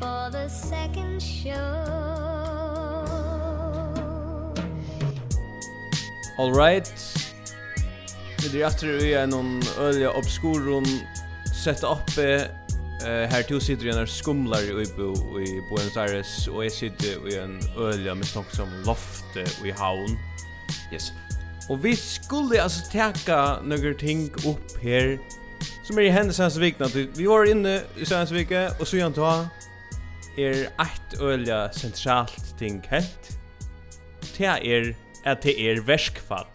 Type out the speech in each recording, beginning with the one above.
for the second show All right Vi er aftur i en øyla obskuron sett oppe eh här to sitter jeg når skumlar i bo i Buenos Aires, og jeg sitter i en øyla med snakk som lofte i havn. Yes. Og vi skulle altså täcka några ting upp her, som er i hendesens vikna. Vi var inne i sens vecka og så gjerne ta er eitt ølja sentralt ting hett. Det er at det er verskfall.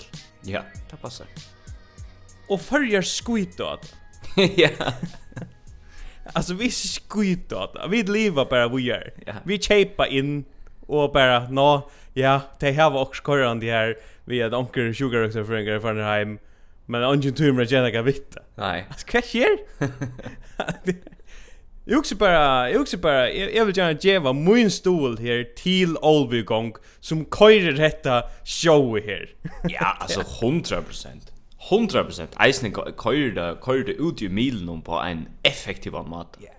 Ja, det passar. Og fyrjar skuitad. ja. Alltså vi skuitad. Vi lever bara vi gör. Ja. Vi chepa in och bara nå, ja, det här var också korrande här vi att onkel sugar också för en från hem. Men ungen tumor gärna kan vitta. Nej. Alltså, vad sker? Jag också bara, jag också bara, jag vill gärna geva min stol här till Olvigång som köjer detta show här. ja, alltså 100%. 100% eisen køyrer det, køyrer det ut i milen på en effektiv måte. Yeah.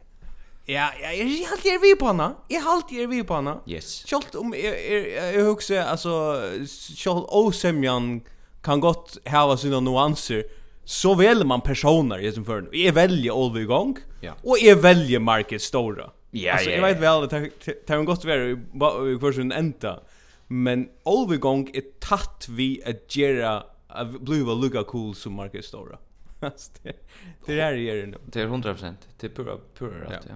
Ja, ja, är alltid er vi på henne. Jag är alltid er vi på henne. Yes. Kjolt om jag, jag, jag husker, altså, kjolt osemjan kan gott hava sina nuanser, så väljer man personer i som för Jag väljer Olvi igång ja. och jag väljer Marcus Stora. Ja, alltså, ja, jag vet väl det tar en gott vara i kursen ända. Men Olvi igång är tatt vi att göra att bli vad lugga cool som Marcus Stora. det är det är det. Det är 100%. Det är pura pura rätt, ja.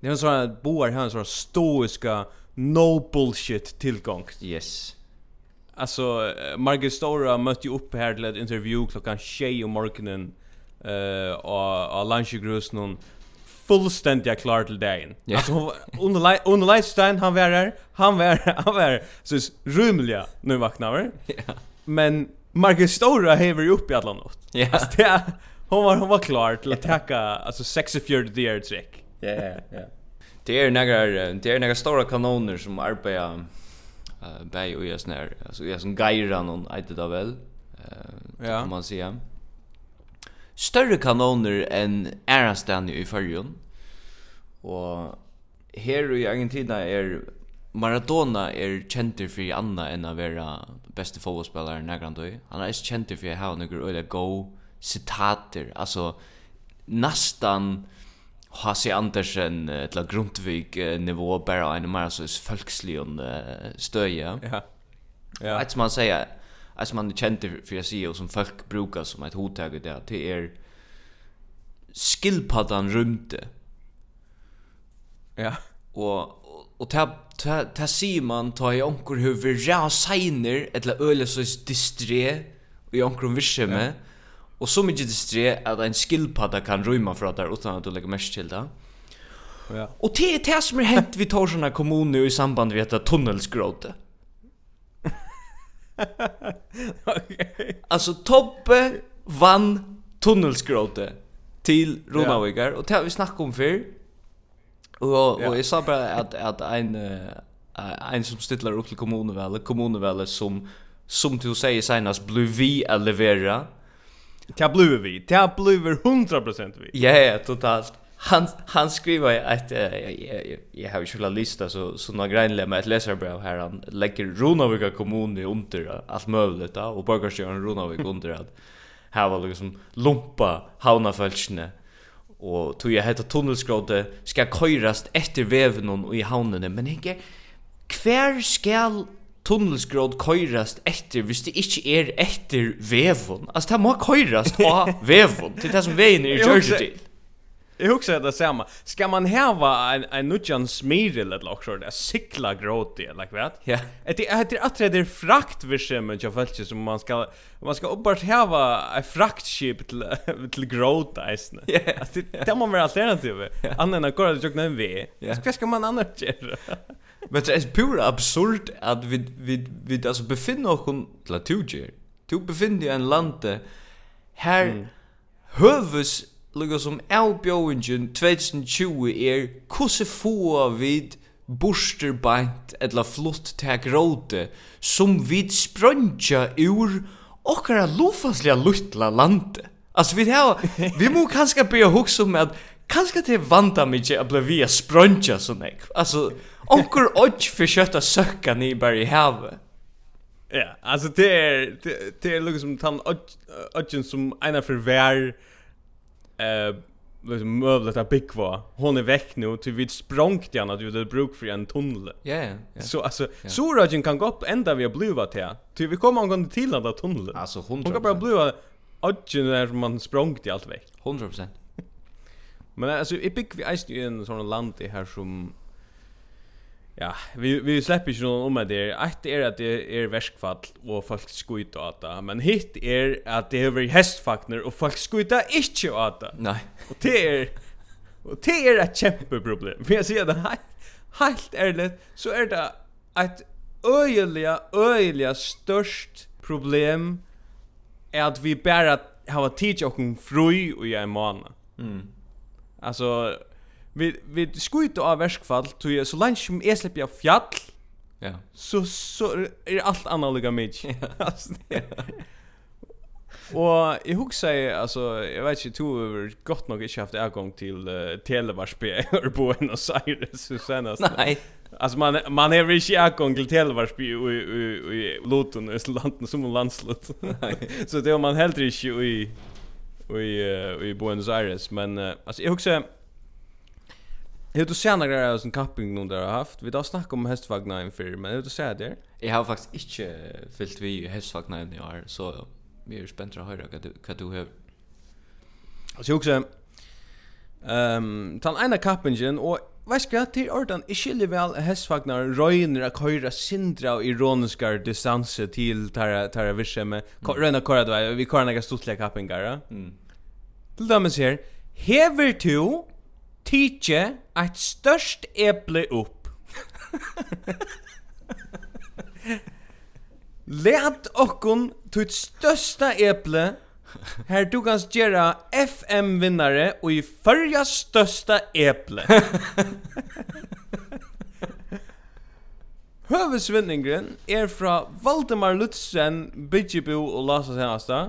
Det är en sån här boar här en sån här stoiska no bullshit tillgång. Yes. Alltså Margaret Stora mötte ju upp här till ett intervju klockan 6 om morgonen eh uh, och och lunchgrus någon fullständigt klar till dagen. Yeah. Alltså under under Leitstein han var där, han var han var så rymliga nu vaknar vi. Ja. Men Margaret Stora häver ju upp i alla något. Yeah. Alltså det, hon var hon var klar till att tacka alltså 64 deer trick. Ja, ja, ja. Det är några det är några stora kanoner som arbetar eh bäj och jag snär alltså jag som geirar någon inte då väl eh ja. kan man säga större kanoner än Ärastan i förrjun och här i Argentina är Maradona är känd för anna än att vara bästa fotbollsspelare nagrandøy. Han är känd för att ha några öliga øyla go citater, alltså nastan H.C. Andersen till Grundtvig nivå bara en mer så folkslig stöje. Ja. Ja. Att man säger att man känner för jag og som folk brukar som ett hottag det, det er skillpaddan rymte. Ja. og og ta ta ta ser man ta i onkel hur vi rasar eller øle så disträ och i onkel virksomhet, Ja Og så mykje distré at ein skillpadda kan rymma fra der utan at du legger mest til det. Ja. Og det er det som er hent vi tar sånne kommuner i samband med att tunnelsgråte. okay. Alltså Tobbe vann tunnelsgråte till Ronavigar och det har vi snackat om Og Och och jag sa bara att att en uh, en som stiller upp till kommunen väl, kommunen som som du säger senast blev vi att leverera. Det blir vi. Det blir 100% vi. Ja, ja, totalt. Han han skriver att jag jag jag har ju skulle lista så så några grejer med ett läsarbrev här han lägger Ronavika kommun i under allt möjligt och bara kör Ronavik under att här var liksom lumpa havnafälsne och tog jag heter tunnelskråte ska körast efter väven och i havnen men inte kvar skall tunnelsgråd køyrast etter hvis det ikke er etter vevon. Altså, det må køyrast av vevon. til det som veien er i Jersey. Jag huxar det samma. Ska man häva en en nutjan smidel eller också det cykla gråt det like vet. Ja. Det är det att det är frakt vi jag fällt som man ska man ska bara häva ett fraktskip till till gråt isne. Ja. Det där man väl alternativ. Annan går det jag nämn vi. Ska ska man annars göra? Men det är pura absurd att vi vi vi alltså befinner oss till att du befinner dig i en lande här hövus lukka som avbjóingen 2020 er hvordan få vid borster bant etla flott til gråte som vid sprøntja ur okkara lofasliga luttla lande. Altså vi har, vi må kanskje byrja hugsa om at kanskje det vanda mykje at bli via sprøntja sånn ek. Altså, onkur odj for kjøtta søkka ni bare i havet. Ja, altså det er, det, det er liksom tann odjen som ena for vær, eh liksom mövlet att big var. Hon är väck nu till vid språngt igen att vi det bruk för en tunnel. Ja, yeah, ja. Så alltså yeah. så ragen kan gå upp ända vi bluva till. Till vi kommer angående till den där tunneln. Alltså 100%. Hon kan bara bluva Odgen där man språngt i allt väck. 100%. Men alltså i big vi är ju en sån land i här som Ja, vi vi släpper ju någon om det. Ett är att det är värskfall och folk skjuter åt det, men hit är att det är hästfakner och folk skjuter inte åt det. Nej. Och det är och det är ett jätteproblem. För jag säger det helt helt ärligt så är det ett öjliga öjliga störst problem är att vi bara har tid och en fru och jag är man. Mm. Alltså vi vi skjuter av verskfall tog så länge som är släpper jag fjall. Ja. Så så är allt annorlunda mig. Och jag huxar alltså jag vet inte hur över gott nog inte haft avgång till uh, Televarsby eller på en och Cyrus så senast. Nej. Alltså man man är väl inte avgång till Televarsby i i i Luton i landet som landslut. så det har man helt inte i i i Buenos Aires men uh, alltså jag huxar Hur du ser några av sån camping någon där har haft. Vi då snackar om hästvagnar inför, men hur du ser det? Jag har faktiskt inte fyllt vi hästvagnar i år så vi är spända att höra vad du har. Alltså jag också ehm tan ena kappingen och Vet ska till ordan, Är skiljer väl hästvagnar röjner att köra sindra og ironiskar distanse til tæra, tæra virksemme. Mm. Røyna köra då. vi kör några stortliga kappingar. Mm. Til dømes her, hever du Tidje eit størst eple opp. Let okkun tutt størsta eple Her du kan gjøre FM-vinnare og i førja størsta eple. Høvesvinningren er fra Valdemar Lutzen, Bidjebo og Lasa Senasta.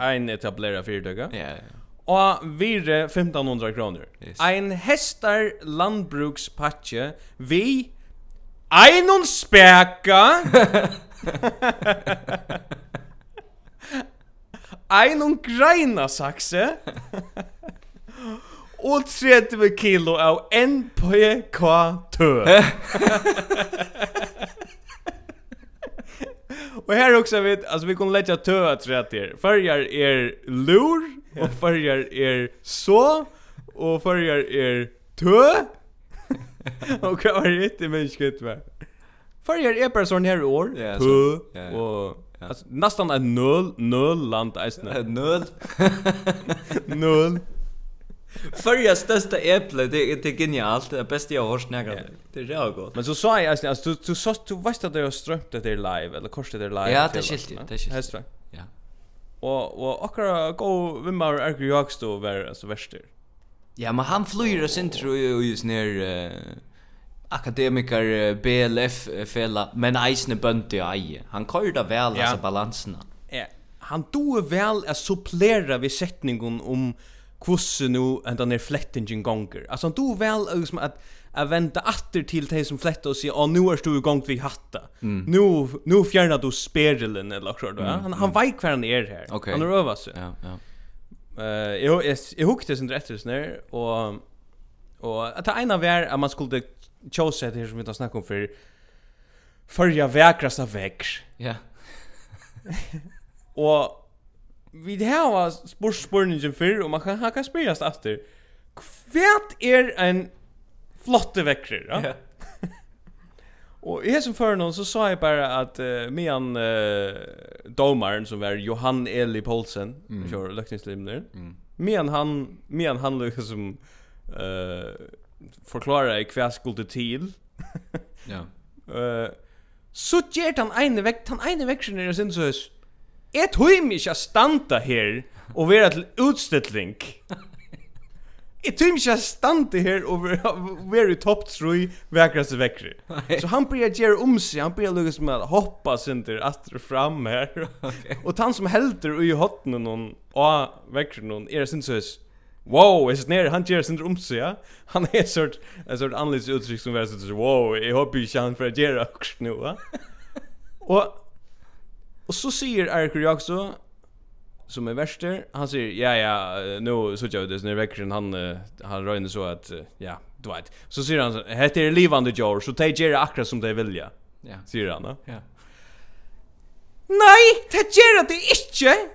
Ein etablera fyrtøkka. Ja, ja og vire 1500 kroner. Yes. Ein hestar landbrukspatje vi einun speka einun greina sakse og 30 kilo av NPK-tø. og her också vet, alltså vi kommer lägga tö att rätt här. Färjar är lur Og farger er så, og farger er tø. og hva var det ikke mennesket med? Farger er bare sånn her i år. Yeah, tø, so, yeah, og... Ja. Alltså nästan en noll noll land är null. null. Förra största äpple det är det genialt det bästa jag har hört när det är jag gott. Men så sa jag alltså du du sa du visste att det har strömt det är live eller korset det live. Ja, det är skilt. Det är skilt. Ja. Och och akra gå vimmar är ju var alltså värst. Ja, men han flyr oss inte tror jag just ner uh, akademiker BLF fälla men Eisner bönte aj. Han körde väl alltså balanserna. Ja. Han tog väl att supplera vid sättningen om kvosse nu en den här flättingen gonger. Alltså du väl liksom att att vänta åter till dig som flätta och se ja nu är du igång vid hatta. Mm. Nu nu fjärnar du spegelen eller så då. Mm. Han han vet kvar han är här. Okay. Han övar sig. Ja, ja. Eh uh, jag jag hukte sen rätt så när och och att ena var att man skulle chose det här som vi tar snack om för förja väkrasa väx. Ja. och vi det här var sportspårningen förr och man kan haka spelas efter. Kvärt är en flotte veckor, ja. Yeah. och i som för någon så sa jag bara att uh, med en uh, domaren som var Johan Eli Paulsen, mm. kör lökningslimner. Mm. Men han men han liksom eh uh, förklarar kvärt skulle till. ja. Eh så gjør han ene vekk, han ene vekk sin er sin søs. Jeg tror mig ikke å standa her og være til utstilling. Jeg tror mig ikke å standa her og være i topp troi vekraste vekkere. Så han blir gjøre om seg, han blir lukkast med å hoppa sinter atter fram her. Og han som helder i hotten noen og vekkere noen er sin søs. Wow, är det ner han ger sin rum så ja. Han är sort en sort annorlunda uttryck som var så wow, jag hoppas jag kan för att göra också nu va. Och Och så säger Erik Jakobsson som är värster. Han säger ja ja nu så jag det när väckern han han rönde så att ja du vet. Så säger han heter det livande George så tar Jerry akkurat som de vill ja. Ja. Säger han. då ja. Nej, det gör det inte.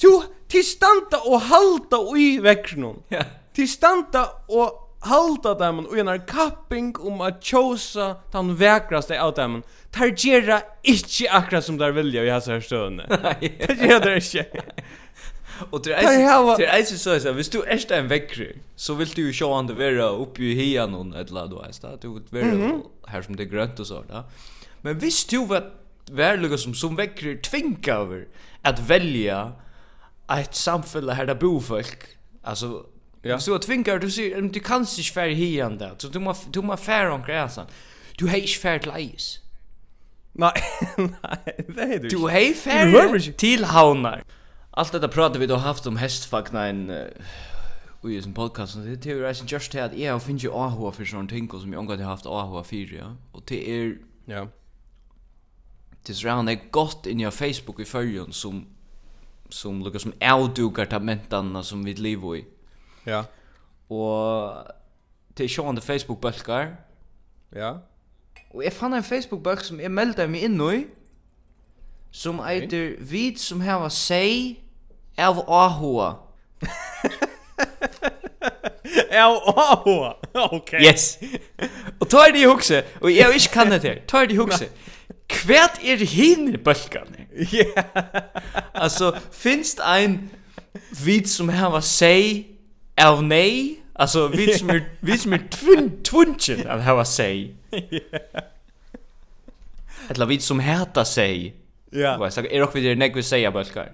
Du till standa och halta och i väckern. Ja. Till standa och halda dem og en kapping om at tjosa den vekraste av dem tar gjerra ikkje akkurat som der vilja i hans her støvne tar gjerra det ikkje Og til eisen, til eisen så er det, hvis du erst en vekkri, så vil du jo sjå han det være oppi i hian og et eller annet, veist da, du vil være mm -hmm. her som det er grønt og så, da. Men hvis du var værlugga som, som vekkri tvinga over at velja et samfunn her der bor folk, altså Ja. Så att tvingar du sig du kan sig fär hian där. Så du måste du måste fär om gräsan. Du har fär färd is. Nej, nej, det är du. Du hej fär till haunar. Allt detta pratar vi då haft om hästfagna en i sin podcast det är ju reisen just här att jag finns ju AHA för sån ting som jag har haft AHA för ja. Och det är ja. Det är round det gott in your Facebook i förrjun som som lukkar som outdukar tamentarna som vi lever i. Ja. Og til sjående Facebook-bølgar. Ja. Og jeg fann en Facebook-bølg som jeg meldte meg inn i, som eiter okay. vid som hava seg av ahua. av ahua? Okej. Yes. Og tar de i og jeg ikke kan det her, tar de i hukse. Kvært er hinne bølgane? Ja. Yeah. altså, finst ein vid som hava seg av nei, altså vi som er vi som är tvun, tvunchen av ha seg. Eller vi som hätar seg. Ja. Vad är det vi det när vi säger bulkar?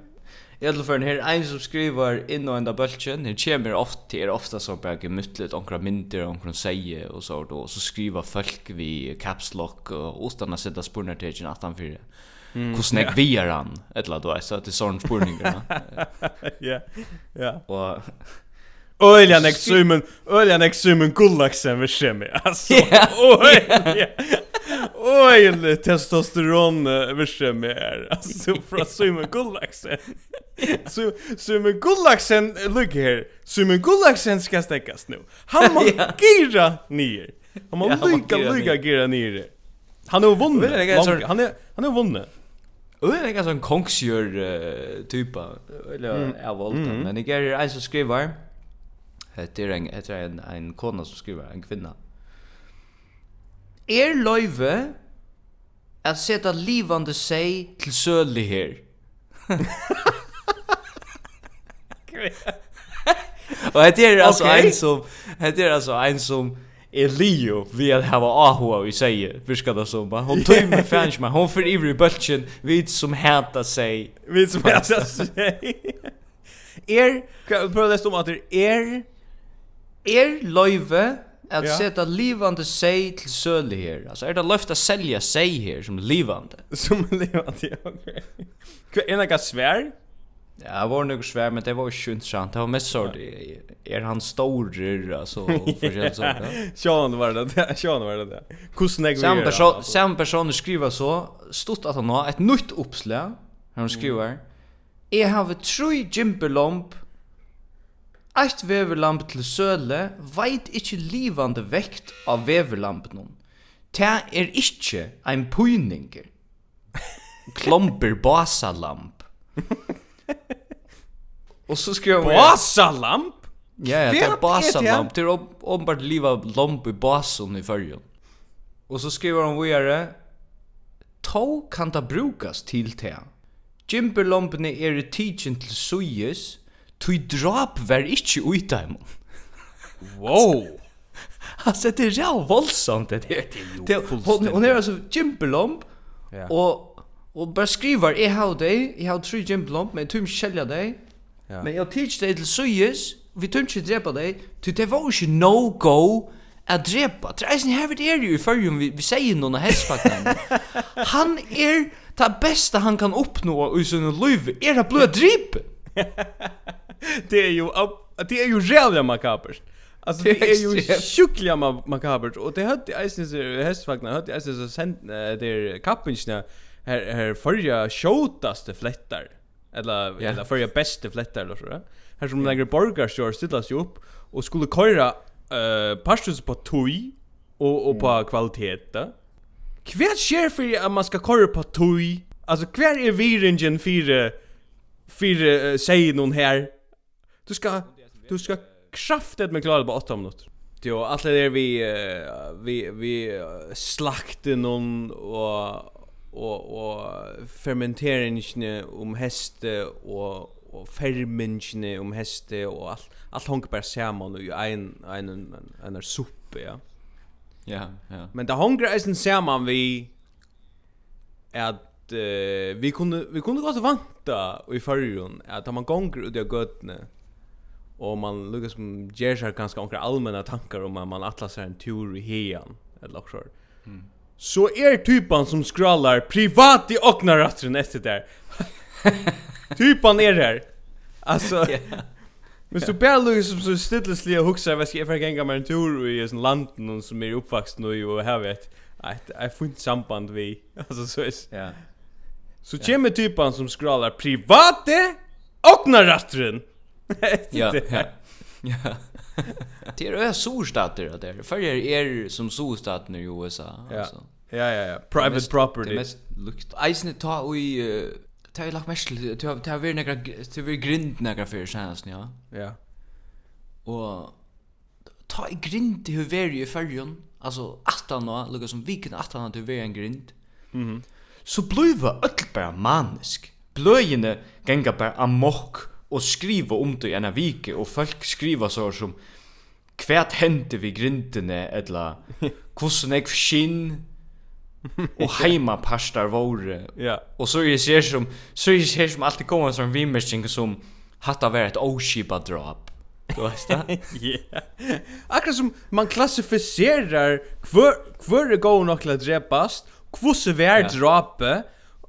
I för fall här en som skriver in och ända bulken, det kommer ofta till er ofta så bara gemyttlet omkring mynter och omkring säger och så då så skriver folk vi caps lock och ostarna sätta spurnar till 18-4. Mm, Hur snägg vi är han, eller då, så att det är sådana spurningar. Ja, ja. Och Ölja nek sumen, ölja nek sumen gullaksen vi kemi. Alltså, oj. Oj, testosteron vi kemi är. Alltså från sumen Gullaxen. Så sumen Gullaxen look here. Sumen gullaksen ska stäckas nu. Han må gira ner. Han må lycka lycka gira ner. Han har vunnit. Han är han har vunnit. Och det er ganska sånn kongsjør-typa, eller jeg valgte, men det är en som skriver, Det är en, det är en, en kona som skriver, en kvinna. Er løyve at seta livande seg til søli her. Og det er altså okay. en som, det er altså en som er Leo vi at hava ahua vi säger virka det som hon tog med fans man hon för ivrig bulchen vid som hata sig vi som hata sig er prøv det stå om at er er løyve at ja. seta livande seg til søle her. Altså er det løft at selja seg her som livande. Som livande, ja, ok. Hva er nekka svær? Ja, det var nok svær, men det var ikke interessant. Det var mest sånn, er han storer, altså, forskjellig sånn. Sjån var det det, sjån var det det. Hvordan jeg vil gjøre det? Samme person skriver så, stort at han har et nytt oppslag, han skriver, Jeg har tre gymperlomp Eitt veverlamp til søle veit ikkje livande vekt av veverlampen. Ta er ikkje ein puininger. Klomper basalamp. Og så skriver han Basalamp? Ja, ja, det er basalamp. Det er åpenbart liv av lamp i basen i fyrjon. Og så skriver han videre Tå kan ta brukas til te. Gimperlampene er i tidsen til suyes, tui drap var ikkje ui dem. Wow! Alltså det är jävla våldsamt det här. Det Hon, hon är alltså Jimblomb och och bara skriver i har day, i har three Jimblomb men tum skälja dig. Men jag teach dig till suyes, vi tum inte drepa dig. Du det var ju no go att drepa. Treisen, är ju här det är ju för vi vi säger någon hästfaktan. Han är det bästa han kan uppnå i sin liv. Är det blöd drip? det är ju det är ju jävla makabert. Alltså det är ju sjukliga makabert och det hade Eisnes hästvagnar hade Eisnes så sent där kappingsna här här förja skjotaste flättar eller yeah. eller förja bästa flättar eller så där. Här som lägger borgar shore stillas ju upp och skulle köra eh pastus på tui och och på kvalitet. Kvärt sker för att man ska köra på tui. Alltså kvar är viringen för för säger någon här Du ska du ska kraftet med klara på 8 minuter. Jo, allt det där vi uh, vi vi uh, slakte någon och och och fermenteringen om häste och och fermenteringen om häste och allt allt hänger bara saman i en en en en suppe ja. Ja, ja. Men det hänger eisen saman vi at uh, vi kunde vi kunde gå så vanta i førjun att man gånger ut av gøtne och man lyckas som ger sig ganska några allmänna tankar om att man atlas sig en tur i hejan eller också. Mm. Så är typen som scrollar privat i öknaratten efter där. typen är där. Alltså Men så bara lukkar som så stillesliga huxar vad ska jag för gänga med en tur i en landen och som är uppväxt nu och här vet. Jag ett fint samband vi. Alltså så är Ja. Så kommer typen som scrollar private öknaratten ja, ja. Ja. det är ju storstater där. För er är som storstater i USA alltså. Ja, ja, ja. Private mest, property. Det mest lukt. Eisen ta i ta i lagt mest ta ta vi några ta vi grind några för chans, ja. Ja. Och ta i grind hur vär ju förjon. Alltså attan då, som viken attan att du en grind. Mhm. Så blöva öll bara manisk. Blöjene gänga bara amok och skriva om det i ena vike och folk skriva så som kvärt hände vi grindene eller kussen jag skinn och heima pastar våre. Ja. Och så är det som så är det som alltid kommer som vimmersing som hatta vara ett oskipa drop. Du vet det? Ja. Akkurat som man klassificerar kvar kvar det går nog att drepas, kusse vär droppe.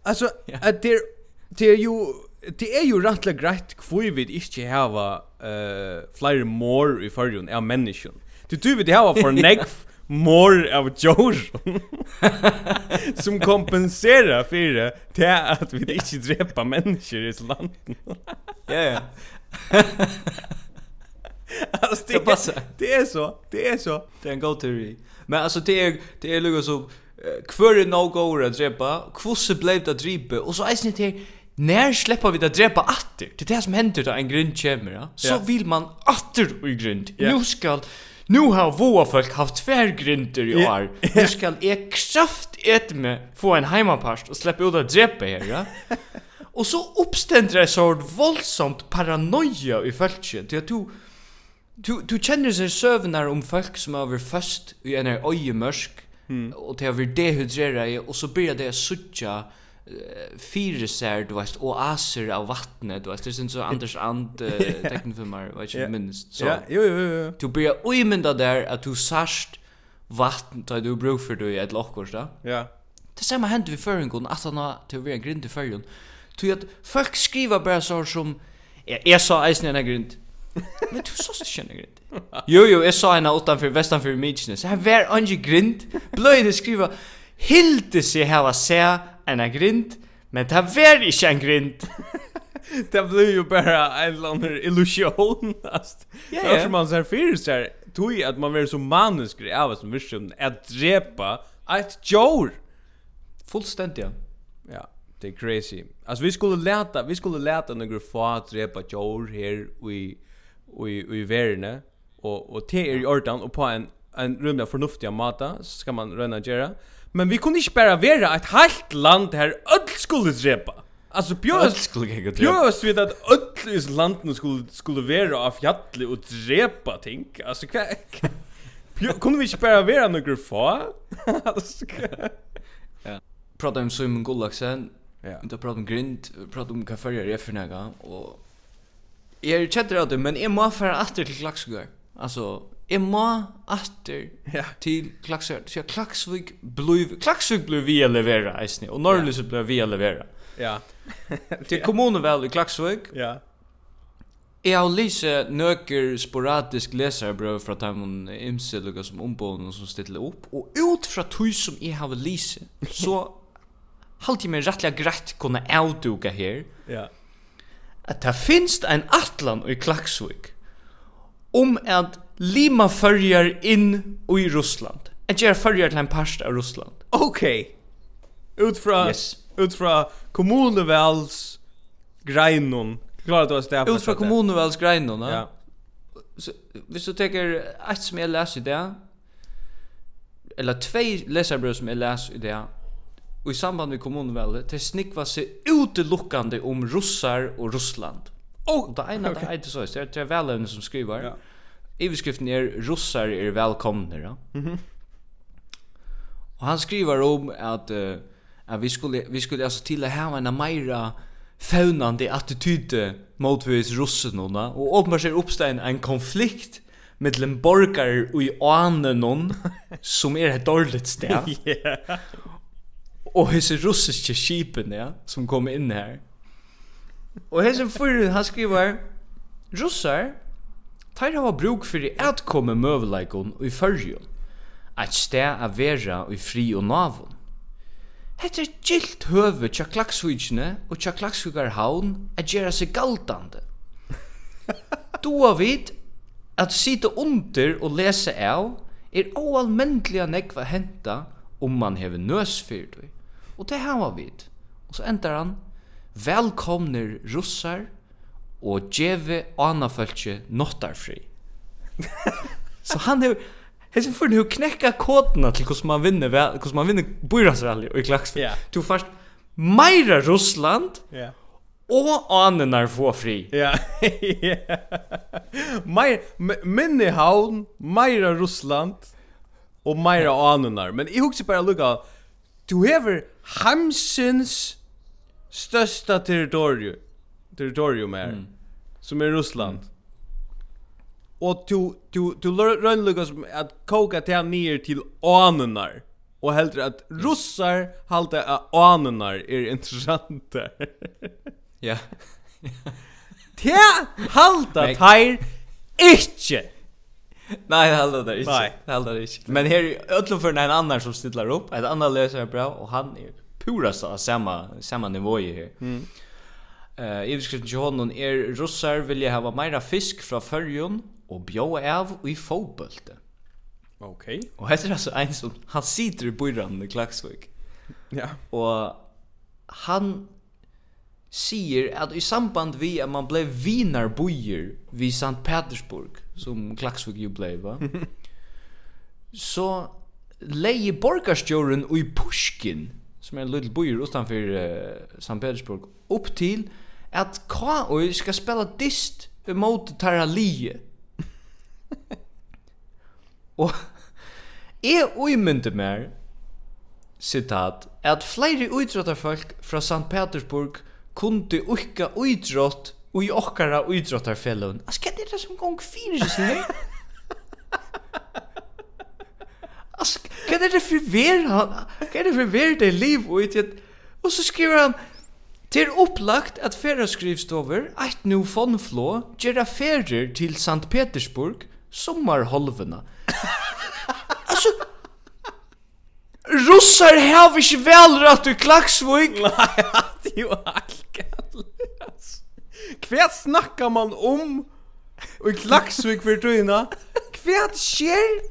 Alltså att det det är ju det er jo rettelig greit hvor vi ikke har uh, flere mor i førjen av mennesken. Det du vil hava for negv mor av Jor som kompenserar för det till att vi inte drepa människor i landet. Ja ja. Alltså det, det, det är så, det är så. Det är en god teori. Men alltså det är det är liksom så Kvör är no go att drepa, kvosse blev det drepa och så är det när släpper vi det drepa atter? Det är det som händer då en grind kommer, ja? Så yeah. vill man atter i grind. Yeah. Nu ska Nu har våra folk haft tvär grunder i år. Nu ska jag kraft ett med få en heimapast och släppa ut att drepa här, ja? och så uppständer det så våldsamt paranoia i folket. är tror Du, du kjenner seg søvnar om folk som har vært først i en øyemørsk, mm. og til å være dehydrere, og så blir det å fyra sær du vet oaser av vattnet du vet det syns så Anders and teknofilmer vet inte minst så ja jo jo jo du blir oimenda där att du sast vatten tar du bruk för du ett lockor så ja. Det samma hände vi förrän går att han till en grind i förrän du att folk skriver bara så som jag sa eisen en grind. Men du sås det känner grind. Jo jo, jag sa en utanför västanför Midnes. Här var en grind. Blöjde skriva Hilde sig hava var en grind, men det var ikke en grind. det blev ju bara en eller illusion. Ja, ja. Det man så här fyra så här, tog att man var så manuskri av som vision att drepa ett djur. Fullständigt, ja. Ja, det är crazy. Alltså vi skulle läta, vi skulle läta några få att drepa djur här i i i världen och och te är i ordan och på en en rymda förnuftiga mata så ska man röna göra. Men vi kunde inte bara vara ett helt land här öll skulle drepa. Alltså björs skulle gå till. Björs vid att öll is landen skulle skulle vara av jalle och drepa ting. Alltså kan kunde vi inte bara vara några få? Alltså Ja. Prata om Simon Gullaksen. Ja. Inte prata om grind, prata om kaffe i refernaga och Jeg er kjent det, men jeg må fære atter til Klaksugøy. Alltså Emma Aster ja. till Klaxvik. Så Klaxvik blev Klaxvik blev vi levera isni och Norrlis ja. blev vi levera. Ja. till kommunen väl i Klaxvik. Ja. Jeg har lyst nøkker sporadisk leserbrøv fra de man imselugga som ombående som ställer opp, og ut fra tog som jeg har lyst, så halte jeg meg rettelig greit kunne avduka her, ja. at det finnes en atlan i Klaksvik om at lima fyrjar inn i Russland. At gjør fyrjar til en parst av Russland. Ok. Ut fra, yes. ut fra kommunevels greinon. Klarar du å stå Ut fra kommunevels greinon, ja. Så, hvis du tenker ett som jeg leser i det, eller tvei leserbrød som jeg leser i det, og i samband med kommunevelet, det snikva seg utelukkande om russar og Russland. Och det ena okay. det heter så, det är väl som skriver. Ja. Överskriften är russar är välkomna, ja. Mhm. Mm och han skriver om att uh, att vi skulle vi skulle alltså till att ha en mera faunande attityd mot vis russerna och öppnar ser uppstånd en konflikt mellan borgare och i anen som är ett dåligt ställe. yeah. Och hur russis skipen ja, som kommer in här Og hesen fyrir han skriver Russar Teir hava bruk fyrir at komme møvleikon og i fyrjun At sted a vera og i fri og navun Hetta er gilt høve tja klaksvíkjene og tja klaksvíkar haun a gera seg galdande Dua vit at sita under og lesa av er oalmendliga nekva henta om man hever nøs Og det hava vit. Og så endar han velkomnir russar og djeve anafölkje nottarfri. Så han hevur Hesi fyrir hur knekka kodna til hvordan man vinner hvordan man vinner Burasrally og i klaksfri. Yeah. Du fast meira Russland. Ja. Yeah. Og anenar få fri. Ja. Meir minni haun, meira Russland og meira anenar. Men eg hugsi bara lukka du hever Hamsins största territorium territorium är mm. som är Ryssland. Mm. Och du du du rönlugas at koka till ner till anunar och hellre att russar halta att anunar är intressant. ja. Te halta tær ikkje. Nei, det halda det ikkje. Nei, det halda det ikkje. Men her er öllum for en annan som stillar opp, ett annan lösare bra, og han er pura så samma samma nivå i här. Mm. Eh, i beskrivningen till honom är russar vill jag ha mera fisk från förjon och bjöa av i fotbollen. Okej. Okay. Och heter alltså en som han sitter i byrran i Klaxvik. Ja. Och han sier att i samband vi att man blev vinarbojer vid Sankt Petersburg som Klaxvik jo blev va. så leie borgarstjoren i Pushkin som er en liten bojer utanfor uh, St. Petersburg, opp til at KOI skal spela dist mot Taralie. og jeg uimynte mer, sitat, at flere utråttarfolk fra St. Petersburg kunde ukka utrått og i okkara utråttarfellun. Altså, hva er det som gong fyrir seg Ask, kan det förvirra han? Kan det förvirra det liv och ett och så skriver han Til opplagt at færa skrivstover, eit nu fondflå, gjerra færer til St. Petersburg, sommarholvena. altså, russar hef ikkje velratt i Klaksvik. Nei, det er jo alkall. Hva snakkar man om i Klaksvik for tøyna? Hva skjer?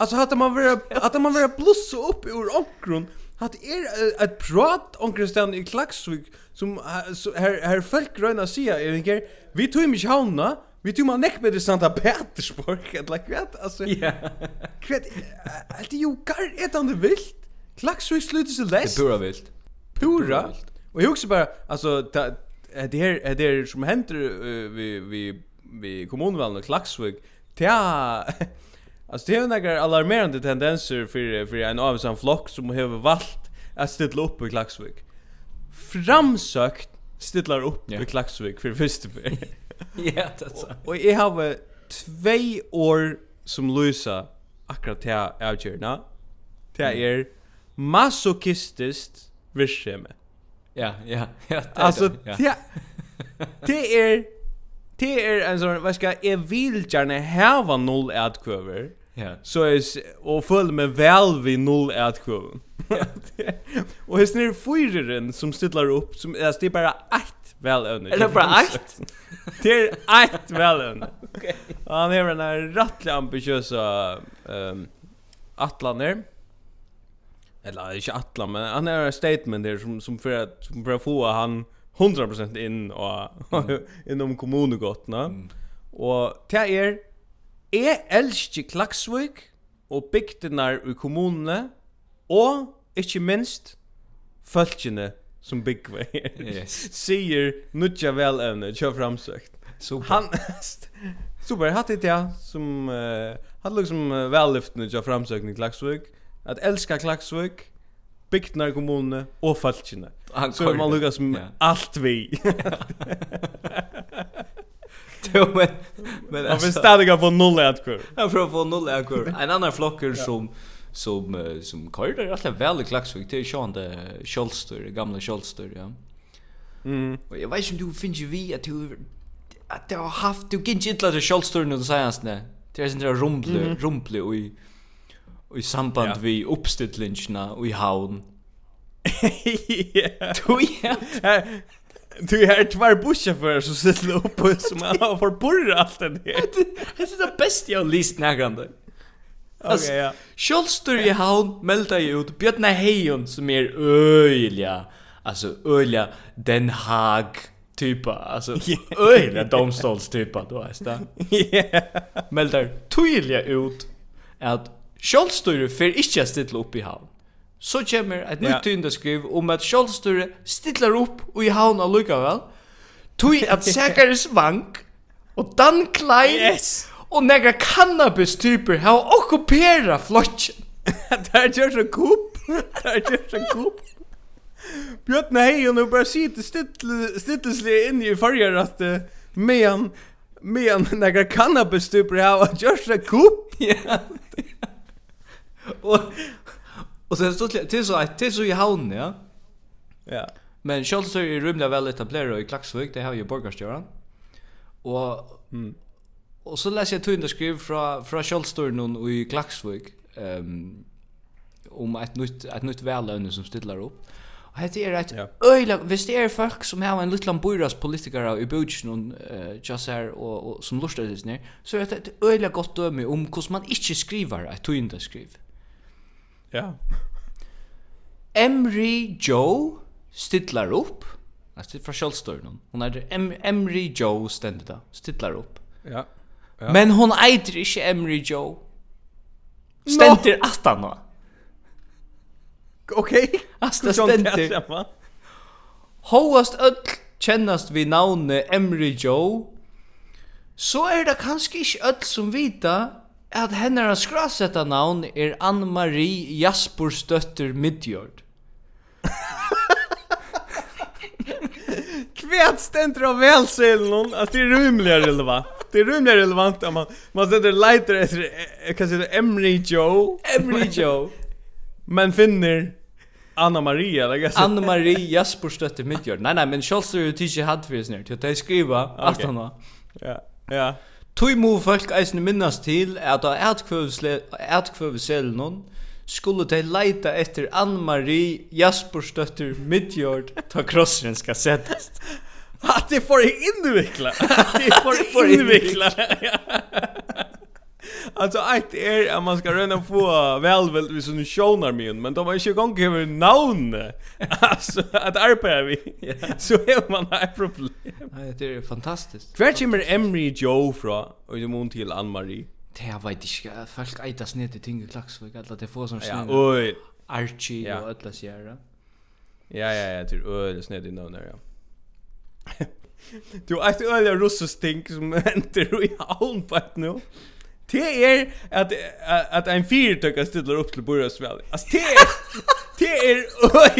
Alltså att man vara att man vara plus upp ur omkron. Att är ett prat omkring i Klaxvik som här här folk gröna sia är det vi tog mig hauna. Vi tog man näck med det Santa Petersburg. Att like vet alltså ja. kvet allt ju gar ett annat vilt? Klaxvik slutar sig läst. Det pura vilt. Pura och jag också bara alltså det här det här som händer vi vi vi kommunvalen och Klaxvik Ja, Alltså det är några alarmerande tendenser för för en av sån flock som har valt att ställa upp i Klaxvik. Framsökt stillar upp yeah. i Klaxvik för första för. ja, det är så. Och jag har två år som Luisa akkurat här avgörna. Det är er masochistiskt virksomhet. Ja, ja, ja. Alltså, det ja. Det är Det är en sån, vad ska jag vill gärna häva noll ätkvöver. Ja. Så är och följ med väl vi noll att och hästen är fyrren som stillar upp som det är bara ett väl under. Är det bara ett? det är ett väl under. Okej. Han är den här rattliga ambitiösa ehm Atlaner. Eller inte Atlan men han är en statement där som som för att som för att få han 100% in och inom kommungotna. Mm. Och det är Jeg elsker Klaksvik og bygdenar i kommunene, og ikke minst folkene som byggva her. Yes. Sier nutja velevne, kjør framsøkt. Super. Han, super, hatt det ja, som, uh, hatt liksom uh, vellyftene kjør framsøkning Klaksvik, at elska Klaksvik, i kommunene og folkene. Så man lukkar som ja. alt vi. Jo, men... men alltså, han vill stadiga få noll Ja, för att få noll ätkor. En annan flocker som som som körde rätt väl väl klaxvik till Sean det Scholster, gamla Scholster, ja. Mm. Och jag vet inte om du finns ju vi att du att du har haft du gick inte till Scholster nu så här snä. Det är sån rumble, rumple och i och i samband ja. vi uppställningarna och i havn. Ja. Du ja. Du är tvär buscha för så sitter upp som man för burra allt det. Det är det bästa jag lyst nägrande. Okej, ja. Schulster i havn melda ju ut Björna Hejon som är öjliga. Alltså öjliga Den Haag typa alltså öjliga domstols typa då är det. Ja. Meldar tydliga ut att Schulster för inte stilla upp i havn så kommer et nytt tyndaskriv om at sjálvstyre stillar upp og i havn av tog at Sakari vank og Dan Klein yes. og negra cannabis-typer har okkupera flotjen. det er gjørs en kup. Det er gjørs en kup. hej och nu bara sitter stittleslig in i farger att uh, medan medan några cannabis typer har gjort sig kupp. Ja. Och Och sen stod till så att till så i havnen, ja. Ja. Men Schalter är rymliga väl etablerade i Klaxvik, det har ju borgarstjöran. Och mm. Och så läser jag två skriv från från Schalter i Klaxvik. Ehm um, om ett nytt ett nytt välönne som stillar upp. Och heter är ett ja. öjla, visst det är folk som har en liten boiras politiker i budgeten och uh, just här och, och som lustar det ner. Så är det ett öjla gott döme om hur man inte skriver ett två skriv. Mm Ja. Emery Joe stillar upp. Alltså från Kjellstorn. Hon heter em Emery Joe ständigt Stillar upp. Ja. ja. Men hon äter inte Emery Joe. Ständigt no. att han. Okej. Okay. Alltså ständigt. Hoast öll kennast vi navnet Emery Joe. Så er det kanskje ikke öll som vita at hennara skrasetta navn er Ann-Marie Jaspersdøtter Midjord. Kvet stendur av välsälen hon att det är rymligare relevant. Det är rymligare relevant om man man ständer lighter efter kan säga Emery Joe, Emery Joe. Men finner Anna Maria eller jag Anna Maria Jaspersdøtter Midjord. Nej nej, men Charles är ju tidigt hade för snart. Jag tänkte skriva att hon. Ja. Ja. Tui mu folk eisne minnast til at av atkvøveselen skulle de leita etter Ann-Marie Jaspersdøtter Midjord ta krossren skal settast. At det får innvikla! At det får innvikla! Alltså ett är att man ska röna få väl väl vi sån shownar men de har ju gång över namn. Alltså att arbeta vi. Så är man ett problem. Nej, det är fantastiskt. Kvärt med Emery Joe fra och det mån till Ann-Marie. Det var inte folk ätas ner till ting klax för att det får som snö. Ja, oj. Archie och alla så här. Ja, ja, ja, till öl snö det någon där. Du har ett öliga russisting som händer i havn på ett nu. Det är att att en fyrtöka ställer upp till burrasväl. Alltså det är det är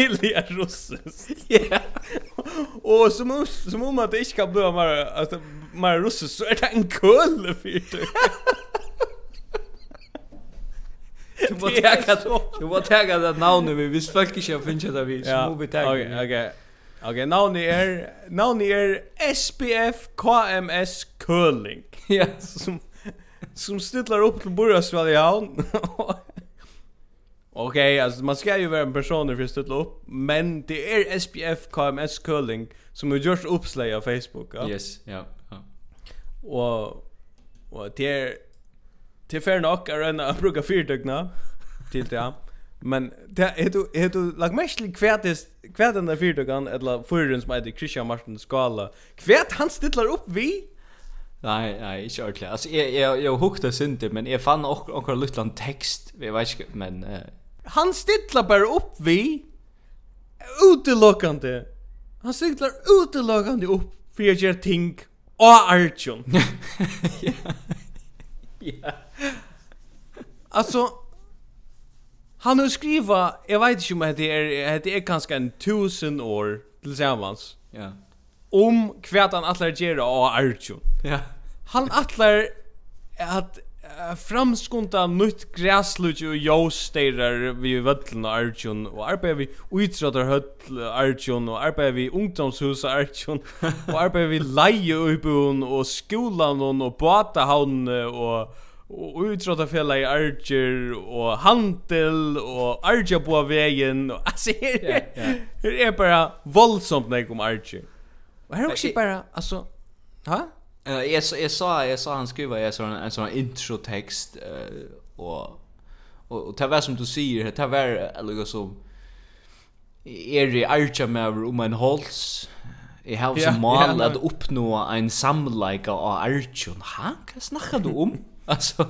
öliga russes. Ja. Och som som om att det inte kan bli mer alltså mer russes så är det en kull fyrtöka. Du må tega tagga du må tega det navnet vi hvis folk ikke har finnet det vi så må vi tagga Okej okej Okej navnet er navnet er SPF KMS curling. Ja som som stytlar upp till Burgasvall i havn. Okej, okay, alltså man ska ju vara en person för att stilla upp, men det är SPF KMS curling som har gjort uppslag på Facebook, ja. Yes, ja. ja. Och och det är till fair nok att rena att bruka fyrtökna till det. Men det är du är du lag mestlig kvärtest kvärten där fyrtökan eller fyrrun som heter Christian Martin skala. Kvärt han stytlar upp vi Nei, nei, ikke ordentlig. Altså, jeg, jeg, jeg hukte synder, men jeg fann ok okkur luttland tekst, jeg vet ikke, men... Uh... Han stilla bare opp vi, utelokkande. Han stilla utelokkande opp for jeg gjør ting, og Arjun. ja. ja. Altså, han har skriva, jeg vet ikke om det er, det er kanskje en tusen år til sammans. Ja. Yeah om kvært han atlar gera og Arjun. Ja. Han atlar at uh, framskunta nytt gräslut och josteirar vi völln och Arjun och arbetar vi utrottar höll Arjun och arbetar vi ungdomshus och Arjun och arbetar vi leje uppon och skolan och batahavn och og utrottarfjalla i Arger og Hantel og Arja på vegen og altså her, yeah, yeah. her er bara voldsomt nek om Arger Och här också bara alltså ha? Eh jag jag sa jag sa han skriva en sån en sån introtext uh, eh och och och det var som du säger det var eller som er i arja med om en hals Jeg har som mål at oppnå en samleika av Arjun. Ha? Hva snakker du om? altså,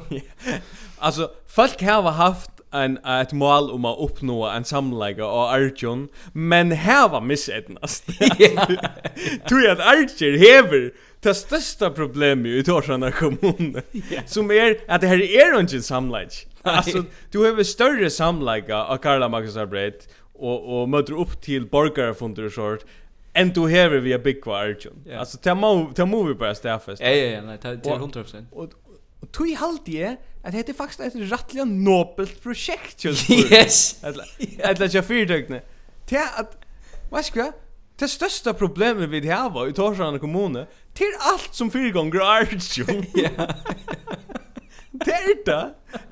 altså, folk har haft en ett mål om att uppnå en samlägga av Arjun men här var missednast. Tror jag att Archer hever det största problemet i Torsarna kommun yeah. som är att det här är inte en samlägg. Alltså du har större samlägga av Karla Magnus Arbreid och, och möter upp till borgarfunder och sånt än du hever via Big Arjun. Yeah. Alltså det må, det må vi bara stäffas. Ja, ja, ja, nej, det är 100%. Och, och, Og tog halte jeg at det er faktisk et rettelig nobelt prosjekt, Yes! Etla tja fyrtøkne. Til at, hva skal jeg? Det største problemet vi har i Torsrande kommune, til alt som fyrgånger artsjon. Ja. Det er det.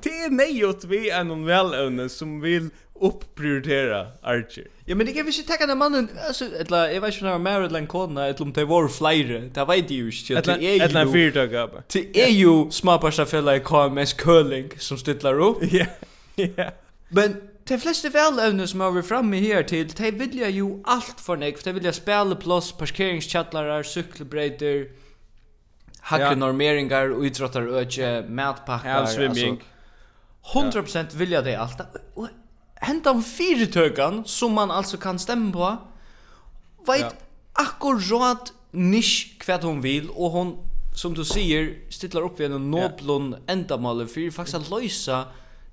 Det er neiot vi er noen veløvne som vil uppprioritera Archer. Ja, men det kan vi inte tacka den mannen, alltså, eller, jag vet inte det var mer eller en kona, eller om det var flera, det vet jag ju inte. Eller en fyrtag, bara. Det är ju småparstafälla i KMS Curling som stytlar upp. Ja, ja. Men de flesta välövne som har varit framme här till, de vill ju allt för nek, de vill jag spela plås, parkeringskjattlarar, cykelbrejter, hackre ja. normeringar, idrottar, ötje, mätpackar. Ja, svimming. Alltså, 100% vill jag det allt. Och hentan fyrirtøkan som man alltså kan stämma på vet ja. akkurat nisch kvärt hon vill och hon som du säger stillar upp vid en noblon ja. endamål för faktiskt att lösa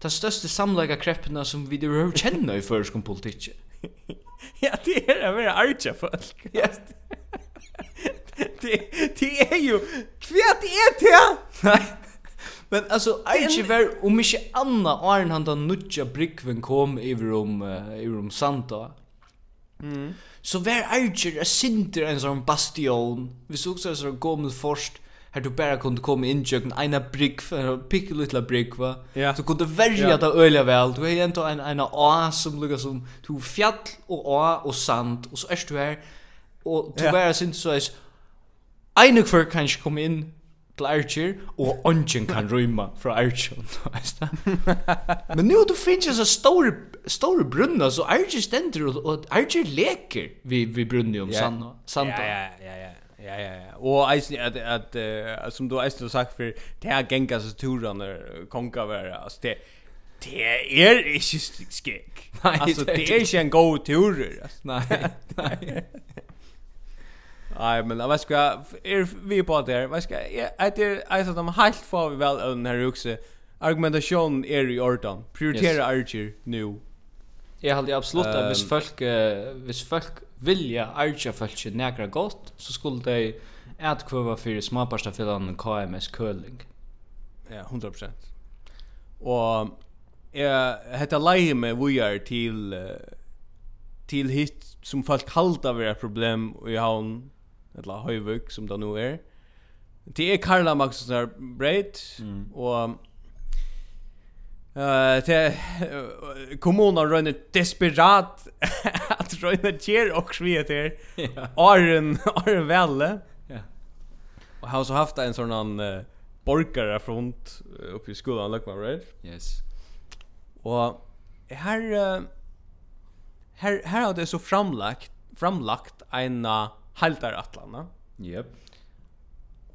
de största samlägga krepporna som vi då känner i förskom politik. ja, det är det mer archa folk. Ja. det det är ju kvärt är det. Nej. Men alltså Archie var om inte Anna och Arn han den nutja brickven kom över om uh, över om Santa. Mm. Så var Archie a sinter en sån bastion. Vi såg så så kom först Här du bara kunde komma in i en ena brick, en picka lilla brick va. Ja. Så kunde välja ja. det öliga väl. Du har ändå en ena å som lukar som du fjall och å och sand och så är du här och du ja. bara sinter så är Eine för kanske komma in til Archer, og ongen kan rymma fra Archer. Men nu du finnes en så stor, stor brunna, så Archer stender, og Archer leker vi, vi brunni om yeah. Santa Ja, ja, ja, ja. Ja, ja, ja. Og eisen at, at, uh, som du eisen har sagt for, det her gengas turene konga være, altså det, det er ikke skik. Nei, altså, det er ikke en god tur. Nei, Nej. Nej, men vad ska er vi på där? Vad ska jag det alltså de helt får vi väl den här också. Argumentation är i ordan. Prioritera Archer nu. Jag hade absolut att hvis folk hvis folk vilja Archer folk nägra gott så skulle de att kvar för småparsta för KMS curling. Ja, 100%. Och eh hetta leiði meg är til till hit som folk halda vera problem och í havn eller Høyvøk som det nu er. Det er Karla Maxens där breit, mm. og Uh, til uh, kommunen røyner desperat at røyner kjer og sviet her yeah. Arren Arren Velle Ja. og har så haft en sånn uh, borgare front uh, uppe i skolan Løkman, right? Yes og her uh, her, her har det så framlagt framlagt en uh, haltar atlanna. Yep.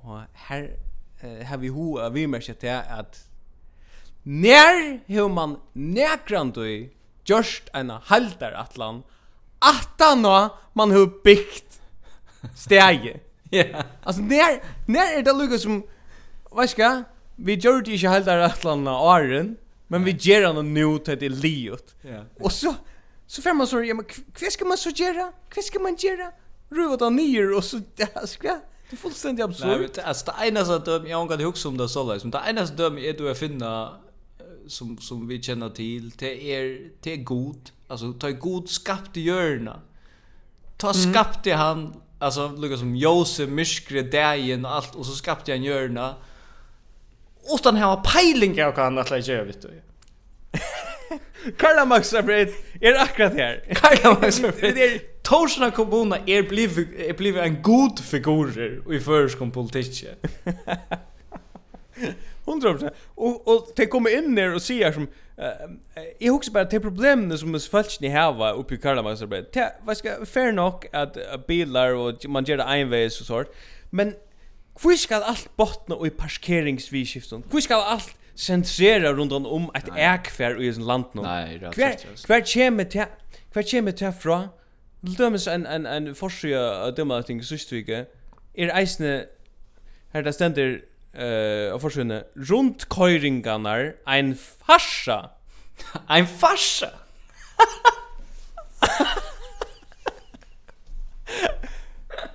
Och här uh, har vi hur vi märker till att när hur man näkrant och just en haltar atlan attarna man har byggt stege. Ja. Alltså när när det lukka som vaska vi gör det inte haltar atlarna åren men vi ger honom nu till det liot. Ja. Och så så får man så ja, men vad ska man så göra? Vad ska man göra? ruva han nyer och så ska det är fullständigt absurt. Nej, alltså det ena så döm jag kan huxa om det så där som det ena så döm är du att finna som som vi känner till det är det är god alltså ta god skapt i hjörna. Ta skapte han alltså lukar som Jose myskre dagen och allt och så skapte han hjörna. Utan ha peiling av kan att lägga vet du. Karl Marx är akkurat här. Karl Marx är Torsna kommuna er bliv er bliv en god figur i förskom politik. 100%. Och och det kommer in där och ser som jag husar bara till problemen som är falskni hava uppe i Karlamansarbet. Det vad ska fair nog att bilar och man gör det envägs och sort. Men hur ska allt bottna i parkeringsvisskiften? Hur ska allt sentrera runt om ett äkfär i sin land nu? Kvar kvar kommer till kvar kommer till från Til dømes en, en, en forsida av dømme ting systvike er eisne her det stender uh, av forsidene rundt køyringarnar ein farsa. Ein farsa?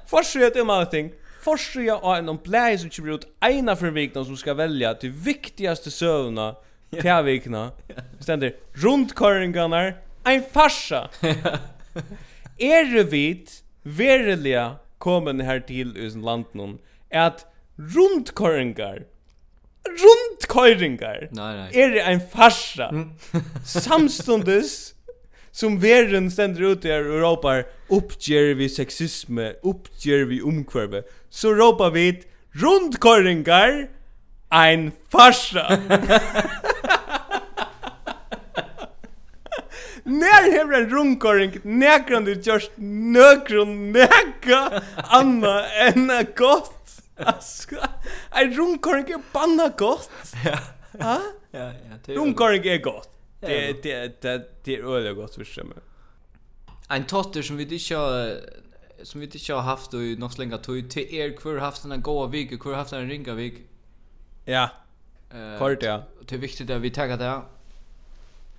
Forsida av dømme ting Forsida av en omblæg som kommer ut eina for vikna som skal velja til viktigaste søvna til vikna stender rundt køyringarnar ein farsa. er vit veriliga kommen her til usen landen at rundkøringar rundkøringar er ein farsa mm. samstundes som verden stender ut i Europa uppger vi sexisme, uppger vi omkvarve, så ropar vi rundkøringar ein farsa. När hever en runkoring Nekrande just nøkron neka anna enn a gott. Alltså, en runkoring är banna gott. Ja. Ha? Ja, ja. Runkoring är gott. Det det det det är öle gott för sig. En totter som vi inte har som vi inte har haft i något länge tog till er kvar haft en goda vecka, kvar haft en ringa vik Ja. Eh, kort ja. Det är viktigt att vi tar det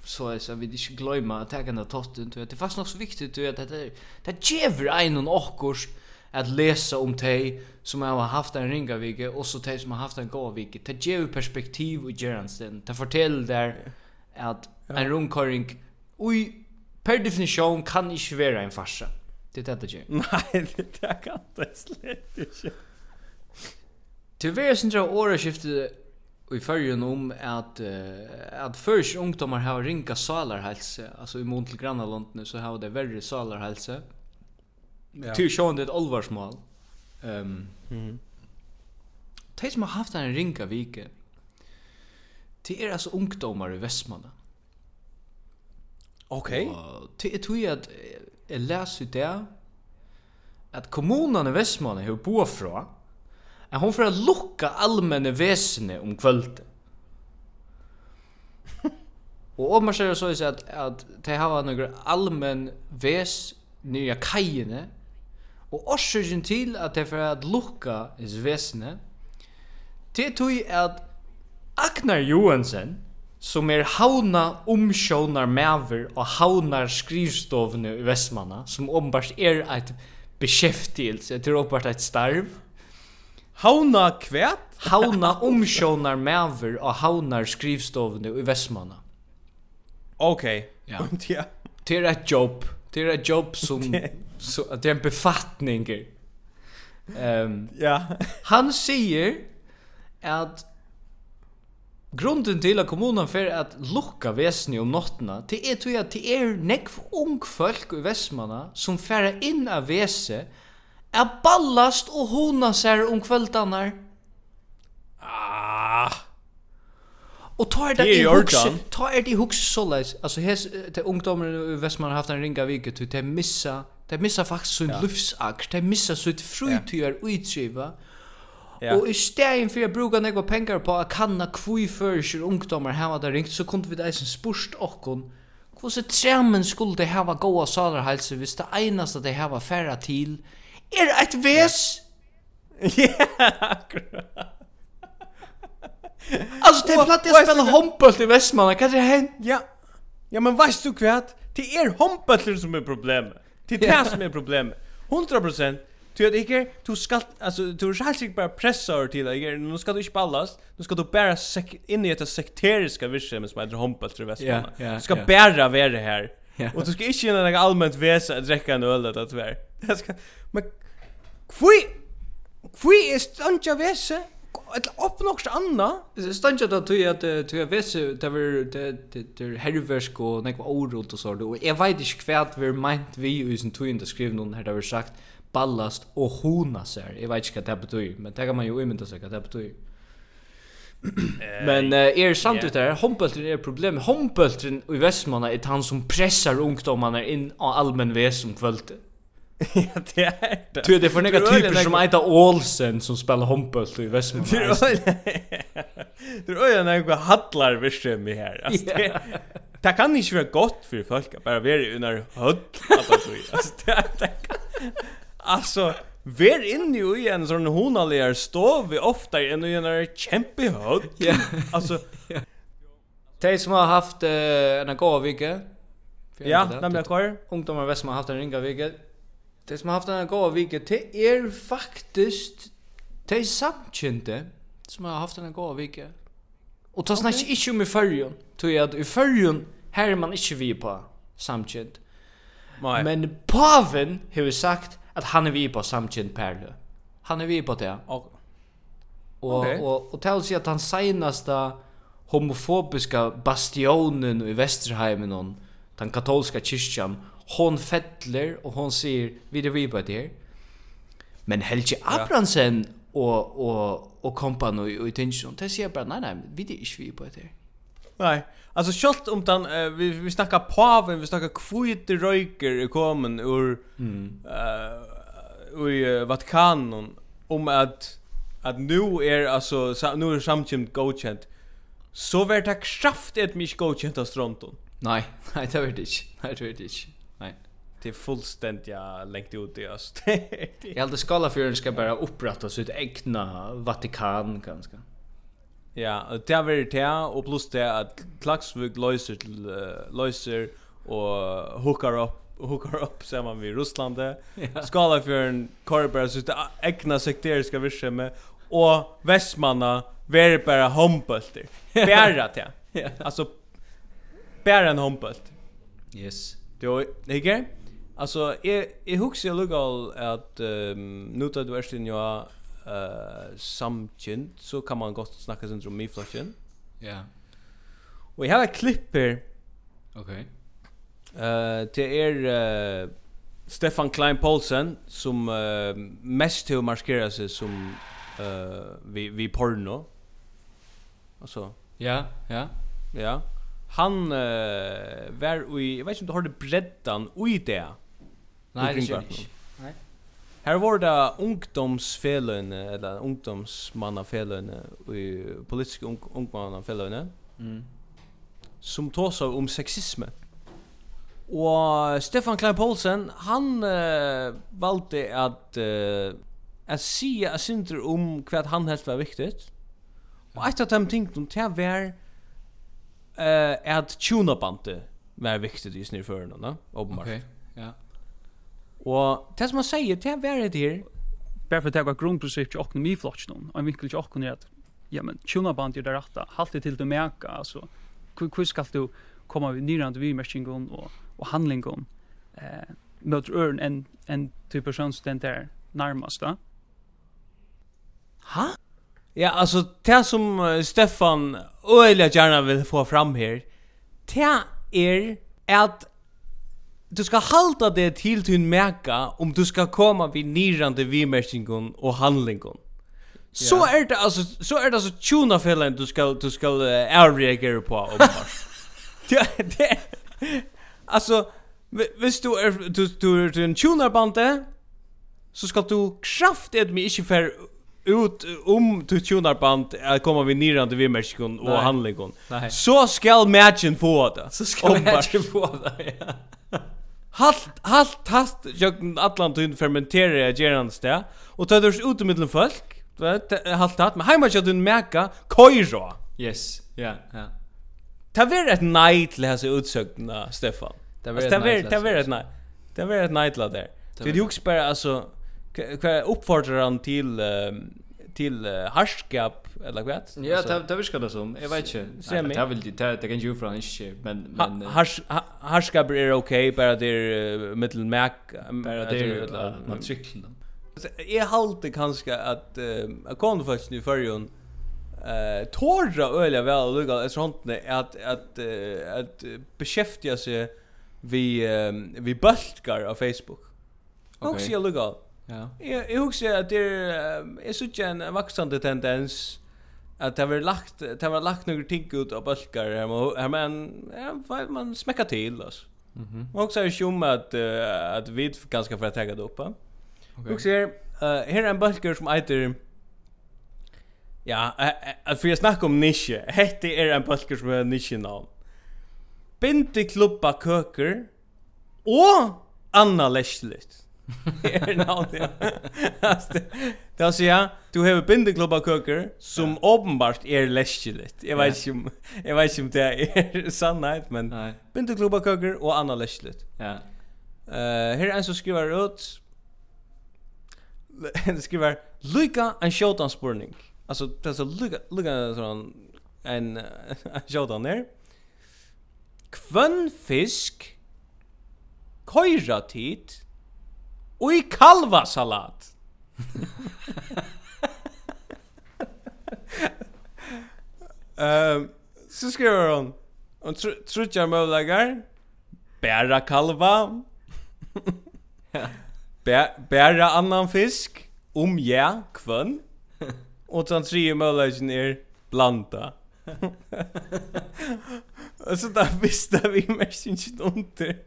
så är så vi inte glömma att ta den totten till det fast nog så viktigt att det det ger en och åkors att läsa om dig som har haft en ringa vecka och så dig som har haft en god vecka. Det ger perspektiv och gerandsten. Det fortell där att en rundkörning oj per definition kan inte vara en farsa. Det är det ju. Nej, det kan det slett inte. Tyvärr syns det året skiftet i förrjun om att uh, att først ungdomar har ringa salarhälsa alltså i mån till grannland nu så har det värre salarhälsa. Ja. Till sjön det allvarsmål. Ehm. Um, mhm. Det som har haft en ringa vike. Det är alltså ungdomar i Vestmanna. Okej. Okay. Det är tror jag att jag läser det att kommunen i Västmanna har bo från at hon får lukka allmänne vesene om kvöld. Og om man ser så är att att det har några allmän ves nya kajene og orsøkjen til at det för att lukka is vesene det tog at Agnar Johansen som er hauna omsjånar mever og haunar skrivstovene i Vestmanna, som åpenbart er et beskjeftigelse, til er åpenbart et starv, Hauna kvæt? Hauna omsjånar mever og haunar skrivstovene i Vestmanna. Ok. Ja. ja. Det er et jobb. Det er et jobb som... så, det er en befattning. Um, ja. han sier at grunden til at kommunen fer at lukka vesni om nottena, det er til at det er nekv ung folk i Vestmanna som fer inn av veset er ballast og hona seg om kvöldanar. Ah. Og tar det i hugsa, tar det i hugsa så leis. Altså, hes, te ungdomar i Vestman har haft en ringa vike, til te missa, te missa faktisk sin ja. livsakt, de missa sitt frytøyer ja. utskiva. Ja. Og i stedet for jeg bruker nekva penger på at kanna kvui fyrir ungdomar hava det ringt, så kunne vi eisen spurst okkon, hvordan tremen skulle de hava goa salarhalse hvis det einaste de hava færa til, er et ves. Ja, akkurat. Alltså det platt jag spelar handboll i Vestmanna, hva er det hända? Ja. Ja, men vet du vad? Det er handbollen som er problemet. Det er det som er problemet. 100% Du vet ikke, du skal, altså, du er helt bara pressa over til deg, nå skal du ikke ballas. nå skal du sek inn i ett sekteriska virksomhet som heter handboll i Vestmanna. Du ska bara vara här Ja. Och du ska inte göra något allmänt väsa att dricka en öl eller tvär. Det ska men Kvui... Kvui är stanja vese ett upp något anna. Stanja då tog jag att tror jag vese det var det det herversk och nekva orot och så då. Och jag vet inte kvärt vi meint vi i sin tog inte skrivna någon här där vi sagt ballast och hona ser. Jag vet inte vad det betyder, men det kan man ju inte säga vad det betyder. Men uh, er sant ut där, Hompeltren är problem. Hompeltren i Västmanna är han som pressar ungdomarna in av allmän väs som kvällte. ja, det är det. Du det för några typer som Aita Olsen som spelar hompelt i Västmanna. Det är ju några hallar visst i här. Alltså, det, det kan inte vara gott för folk att bara vara under höll. Alltså, det, det, alltså, Vær inne ju i en sånn honaligar stov vi ofta i en och en kämpe hög. Ja. Altså. De som har haft uh, en gåva vike. Ja, nämligen kvar. Ungdomar väst som har haft en ringa vike. De som har haft en gåva vike, det er faktisk de samkjente som har haft en gåva vike. Og ta snackar okay. inte om i förrjun. Tror jag att i förrjun her er man ikke vi på samkynd. Men paven har sagt att han är vi på samtjent perle. Han är vi på det. Och och okay. och, och tals att han senaste homofobiska bastionen i Västerheimen hon den katolska kyrkan hon fettler och hon säger vi det vi på det. Men Helge Abrahamsen ja. och och och kompani och i tension. Det ser bara nej nej, vi det är vi på det. Nej. Alltså skolt om den uh, vi vi snackar paven, vi snackar kvite röker i kommen ur mm. uh, ur uh, Vatikanen om att att nu är alltså nu är samtjämt godkänt. Så vart det kraft ett mig godkänt av Stronton. Nej, nej det vart inte. Nej det vart inte. Nej. Det är fullständigt jag längt ut det alltså. Jag hade skala för ska bara upprätta sitt egna Vatikan ganska. Ja, det er det og pluss det at Klaksvik løser til uh, løser og hookar opp hookar upp saman við Skala för en Korberg så det egna sekteriska virksemma og Vestmanna veri bara hombulter. Bära det. Ja. Alltså bära en hompelt. Yes. Det är inte. Alltså, är jeg husker lugal att um, nu tar du erst inn uh, samkyn, så kan man godt snakka sin om miflasjen. Ja. Yeah. Og jeg har et klipp her. Ok. Uh, det er uh, Stefan Klein Poulsen som uh, mest til å markere seg som uh, vi, vi porno. Altså. Ja, ja. Ja. Han uh, var i, jeg vet ikke om du har det breddan i det. Nei, det er ikke. Här var det ungdomsfelen eller ungdomsmannafelen i politiska ung ungmannafelen. Mm. Som tåsar om sexisme. Og Stefan Klein Poulsen, han uh, valgte at uh, at sige a synder om hva han helt var viktig. Og et av dem tingene til å være uh, at tjona var viktig i snirførene, åpenbart. Ok, ja. Og det som han sier, det er verre det her. Bare for at det var grunnprinsip til åkken i flotsen, og en vinkel til åkken er at, ja, men tjonaband er det rette, det til du meka, altså, hvordan skal du komme vid nyrande vidmerkingen og, og handlingen eh, møter øren enn en til person som den der nærmast, da? Hæ? Ja, altså, det som Stefan øyelig gjerne vil få fram her, det er at du ska halta det till din mäka om du ska komma vid nirande vimärkningen och handlingen. Så är det alltså så är det alltså tuna fällen du ska du ska uh, reagera på om det, det alltså visst du är du du är en tuna bande så ska du kraft det mig inte för ut om du tunar band att komma vi nirande vimärkningen vi Mexikon och handlingen. Så ska matchen få det. Så ska matchen få det. Ja halt halt tast jögn allan tun fermentera gerans där och tar durs ut mittel folk halt hat men hemma tun märka koiro yes ja ja. Ta ver ett night läsa utsökna Stefan ta ver ta ver ett night ta ver ett night där det ju också bara alltså uppfordrar han till um, till uh, harskap eller vad? Ja, det det viskar det som. Jag vet inte. Det vill det det kan ju från inte men men harskap är okej bara det är uh, mittel mac bara det är matrikeln. Jag håller kanske att uh, kom faktiskt nu förrjon eh tåra öliga väl lugga är sånt att att att uh, beskäftiga sig vi um, vi bultkar av Facebook. Okej. Och så lugga. Ja. Jag jag också att det är så en växande tendens att det har lagt det har lagt några ting ut av bulkar här men man man smäcker till alltså. Mhm. Och också är sjum att att vi ganska för att ta det upp. Okej. Och ser här är en bulkar som heter Ja, att för jag snackar om nisje, Hette är en bulkar som är nisje namn. Binte klubba köker. Och Anna Lesligt. är nåt det. Då ser jag, du har bindeklubba köker som uppenbart är läskigt. Jag vet inte, jag vet inte det är sannhet men bindeklubba köker och anna läskigt. Ja. Eh, här är en som skriver ut han skriver Luka en showdown spurning. Alltså det är så Luka Luka sån en showdown där. Kvön fisk Køyra tid Ui kalvasalat. Ehm så skriver hon hon trutjar mövlagar bära kalva. Bära annan fisk. Om ja kvön och sen tre mövlagen är blanda. Alltså där visste vi mer syns inte under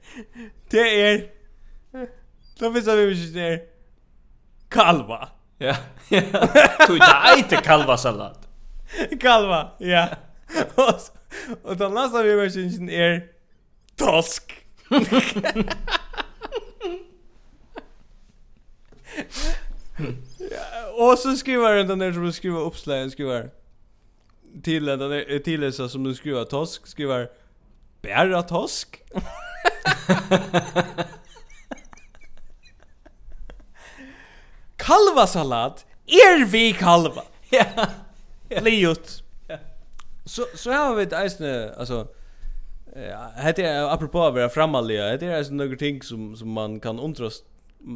Det. Är Då finns det mycket där. Kalva. Ja. Du är inte kalva sallad. Kalva, ja. Och då nästa vi vet inte är tosk. ja, Och så skriver den där som skriver uppslagen skriver till den där till så som du skriver tosk skriver bära tosk. kalvasalat er vi kalva. Ja. Liot. Så så har vi ett eisne alltså hade jag apropå att vara framalliga, Det är såna ting som som man kan undras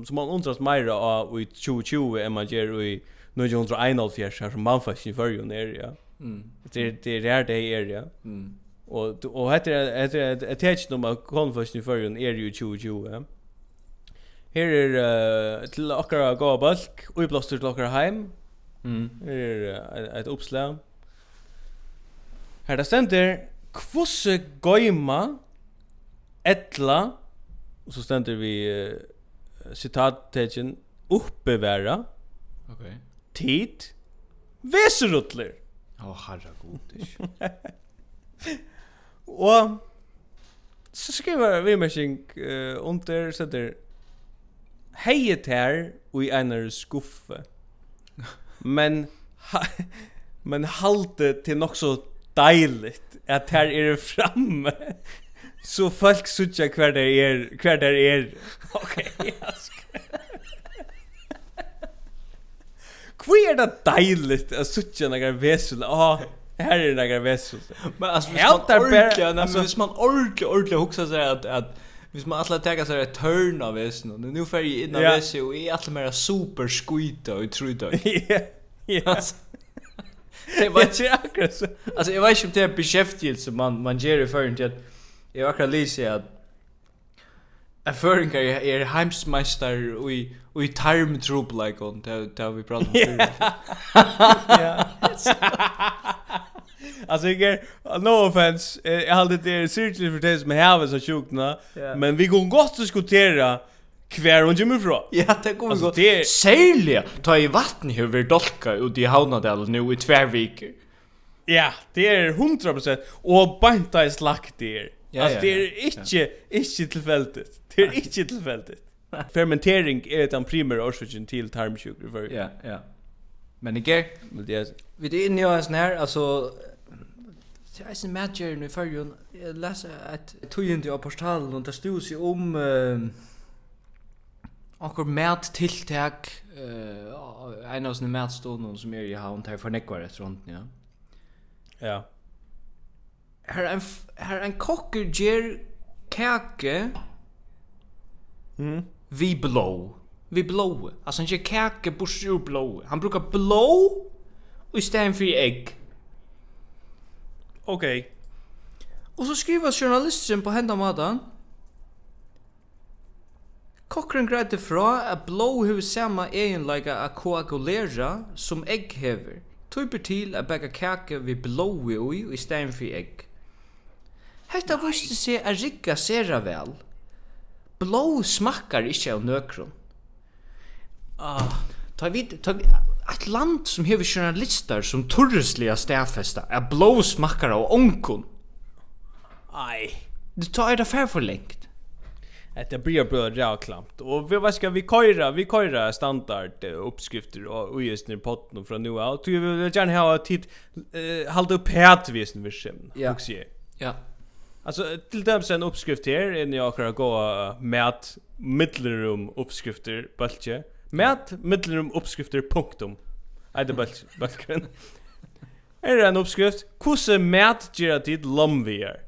som man undras mer av i 2020 än man gör i 1991 här som man faktiskt i förrjun är ja. Mm. Det det är det är ja. Mm. Och och heter det heter det ett ett nummer konfession i förrjun är ju 2020. Ja. Her er uh, til okkara gåa balk, uiblåstur til okkara heim. Mm. Her er uh, et oppslag. Her det stender, kvosse goima, etla, og så stender vi uh, citattegjen, oppbevera, okay. tid, veserutler. Å, oh, herra god, og så skriver vi mersing uh, under, setter heie tær i einar skuffe. Men ha, men halte til nok så deiligt at her er framme. Så folk sutja hver der er, hver der er. Okej, okay, Hvor er det deiligt at sutja några vesel. Åh, oh, här är några vesel. Men alltså, hvis man ordentligt, alltså, hvis man ordentligt, ordentligt huxar sig att, att Hvis man alla tar så ett turn av väsen och nu får ju innan yeah. väsen och är alla mer super skita och tror då. Ja. Ja. Det var ju akkurat så. Alltså jag vet inte om det är beskäftigelse man man ger i för inte att jag akkurat lyser att en föringar är heimsmästare och i och i tarmtrubbel like on det har vi pratat om. Ja. Alltså jag no offense, jag hade det seriously för det som har så sjukt nå. Men vi går gott diskutera kvar hon kommer frá. Ja, det kommer godt. Det är særlig. Ta i vatten hur vi dolka ut i Havnadal nu i två veckor. Ja, det är 100% och banta är slakt der. Ja, altså, det är inte inte tillfälligt. Det är inte tillfälligt. Fermentering är den primære årsaken til tarmsjukker. Ja, ja. Men ikke, vi det inne i oss här alltså Det er en matgjøren i førjen. Jeg leser et tøyende av portalen, og det stod seg om akkur mattiltak, uh, en av sånne matstående som er i havn, der for nekvar etter rundt, ja. Ja. Her er en, her en kokker gjør kake mm. vi blå. Vi blå. Altså han gjør kake bors ur blå. Han brukar blå i stedet for egg ok. Og så skriver journalisten på hendan maten, Cochran greide fra at blå hever sama egenleika a koagulera som egg hevur. Tøyper til at bæga kake við i ui i stein for egg. Hetta viste seg a rigga sera vel. Blå smakkar ikkje av nøkron. Ah, ta vid, ta vid, ett land som hever journalister som turrisliga stafesta er blå smackare och onkon. Aj. Du tar det för för längt. Att det blir bra räklamt. Och vi vad ska vi köra? Vi köra standard uppskrifter och just nu potten och från nu av. Du vill gärna ha tid eh hålla upp här till visen ja. skäm. Ja. Ja. Alltså till dem sen uppskrift här innan jag kan gå med mittelrum uppskrifter bultje. Mät mittlerum uppskrifter punktum. Är det bulkren. Är det en uppskrift? Kusse mat gera tid lomvier.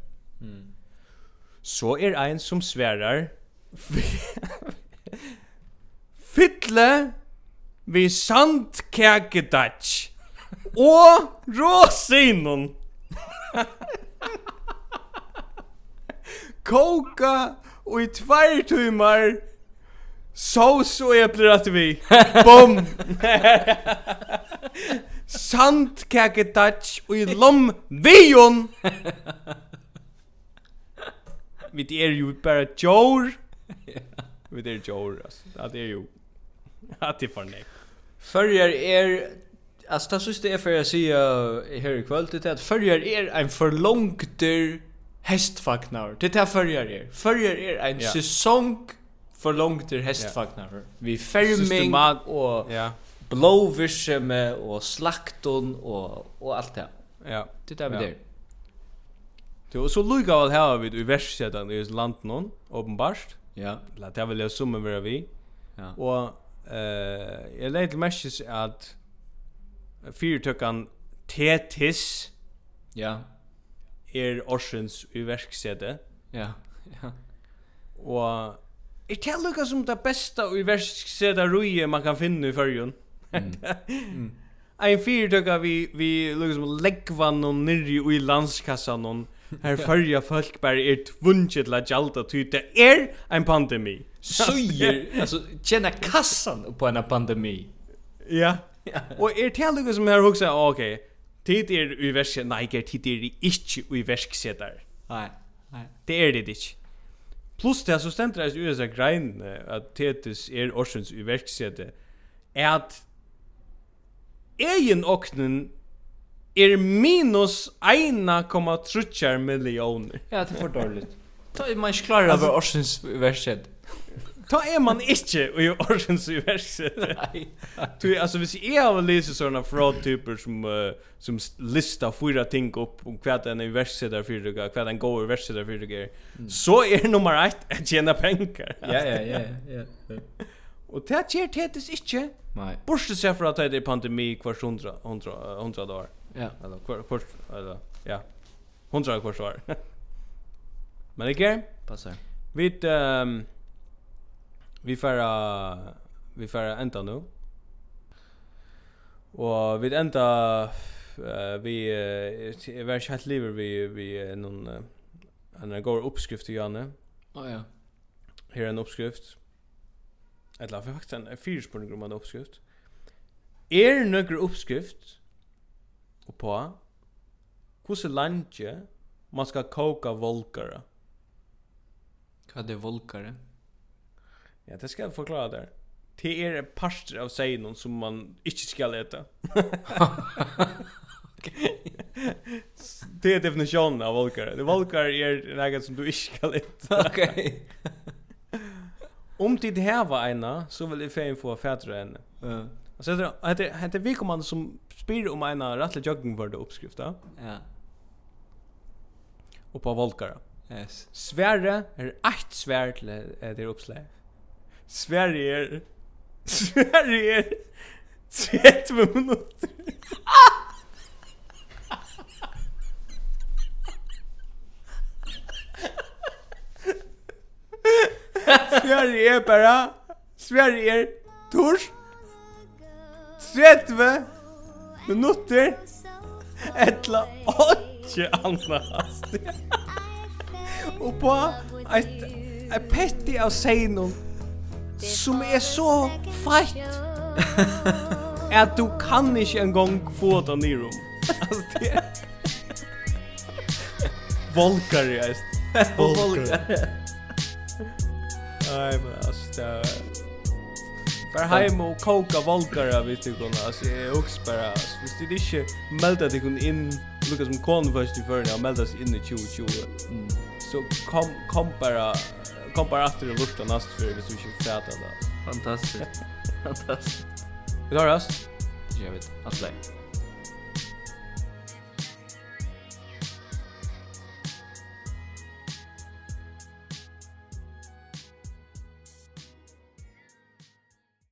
Mm. Så er ein som sværar. Fytle vi sandkakedatch og rosinon. Koka og i tvær tumar Så så äpplen att vi. Bom. Sant kake touch i lom vion. Vi är ju bara jor. Vi är jor alltså. Det är ju. Att det för nej. Förr är Alltså det sista är för jag säger här i kväll det är att förr är en förlångter hästfagnar. Det är förr är. Förr är en säsong för långt till hästfagnar för. Vi färming och ja. blåvischeme och slakton och och allt det. Ja. Det där vi där. var så lugga väl här vid i västsedan i landet någon uppenbart. Ja. La det väl jag summa vara vi. Ja. Och eh jag lägger mest att fyrtökan Tetis. Ja. Er Orsens i verksede. Ja. Ja. Och Er det lukka som det besta i versk seda ruje man kan finne i fyrjun? Mm. Ein fyrtøkka vi, vi lukka som leggvann og nirri i landskassan og her fyrja folk bare er tvunget til a gjalda ty det er ein pandemi. Søyer, altså tjena kassan på en pandemi. Ja, og er det lukka som her hugsa, ok, tid er i versk, nei, tid er i versk, nei, tid er i nei, det er det ikke. Plus det så stendur det i USA grein at tetis er orsens uverksete er at egen oknen er minus 1,3 millioner. Ja, det er for dårligt. Ta man klarar av orsens uverksete ta er man ikke i orsens i verset. Nej. Du alltså hvis jag har läst såna fraud typer som uh, som lista fyra ting upp om kvad den i verset där för det den en går i verset för det så är er nummer 1 att tjäna pengar. Ja ja ja ja. ja. Och det ger tätis inte. Nej. Borste seg fra at det er pandemi kvar 100 100 hundra dagar. Ja. Eller kvar kvar eller ja. 100 kvar svar. Men ikke? Passar. Vi ehm um, vi fara vi fara ända nu. Og vi ända uh, vi uh, väl helt lever vi vi någon uh, en går uppskrift till Janne. Ja oh, ja. Här är en uppskrift. Eller för faktiskt en fyrspårig grund uppskrift. Er nøkker uppskrift og på hvordan landje man skal koka volkare. Hva er det volkare? Ja, det ska jag förklara där. Det är en parster av seinon som man inte ska äta. Det är definitionen av volkar. Det volkar är något som du inte ska äta. Okej. Om det här var ena så vill jag fan få fätra henne. Ja. Och så heter det heter vi kommer som spyr om ena rattlig jogging för det uppskrifta. Ja. Och på volkar. Yes. Sverre är ett svärd till det uppslaget. Sverige er Sverige er 30 minutter Sverige er bara... Sverige er Tors... 30 minutter Etla... 8 andra Og på... Et, et petti av seinon som er så feit at du kan ikke engang få det nyrom. altså, det er... Volkar, ja. Volkar. Nei, men altså, det er... Bara heim og koka volkar av vi tykkona, altså, jeg er også bare, altså, hvis du ikke melder deg inn, lukka som kone først i førne, og melder seg inn i 2020, mm. så kom, kom bara, kom bara efter det lukta den för det så mycket fett det. Fantastiskt. Fantastiskt. Vi hörs. Jag vet. Alltså.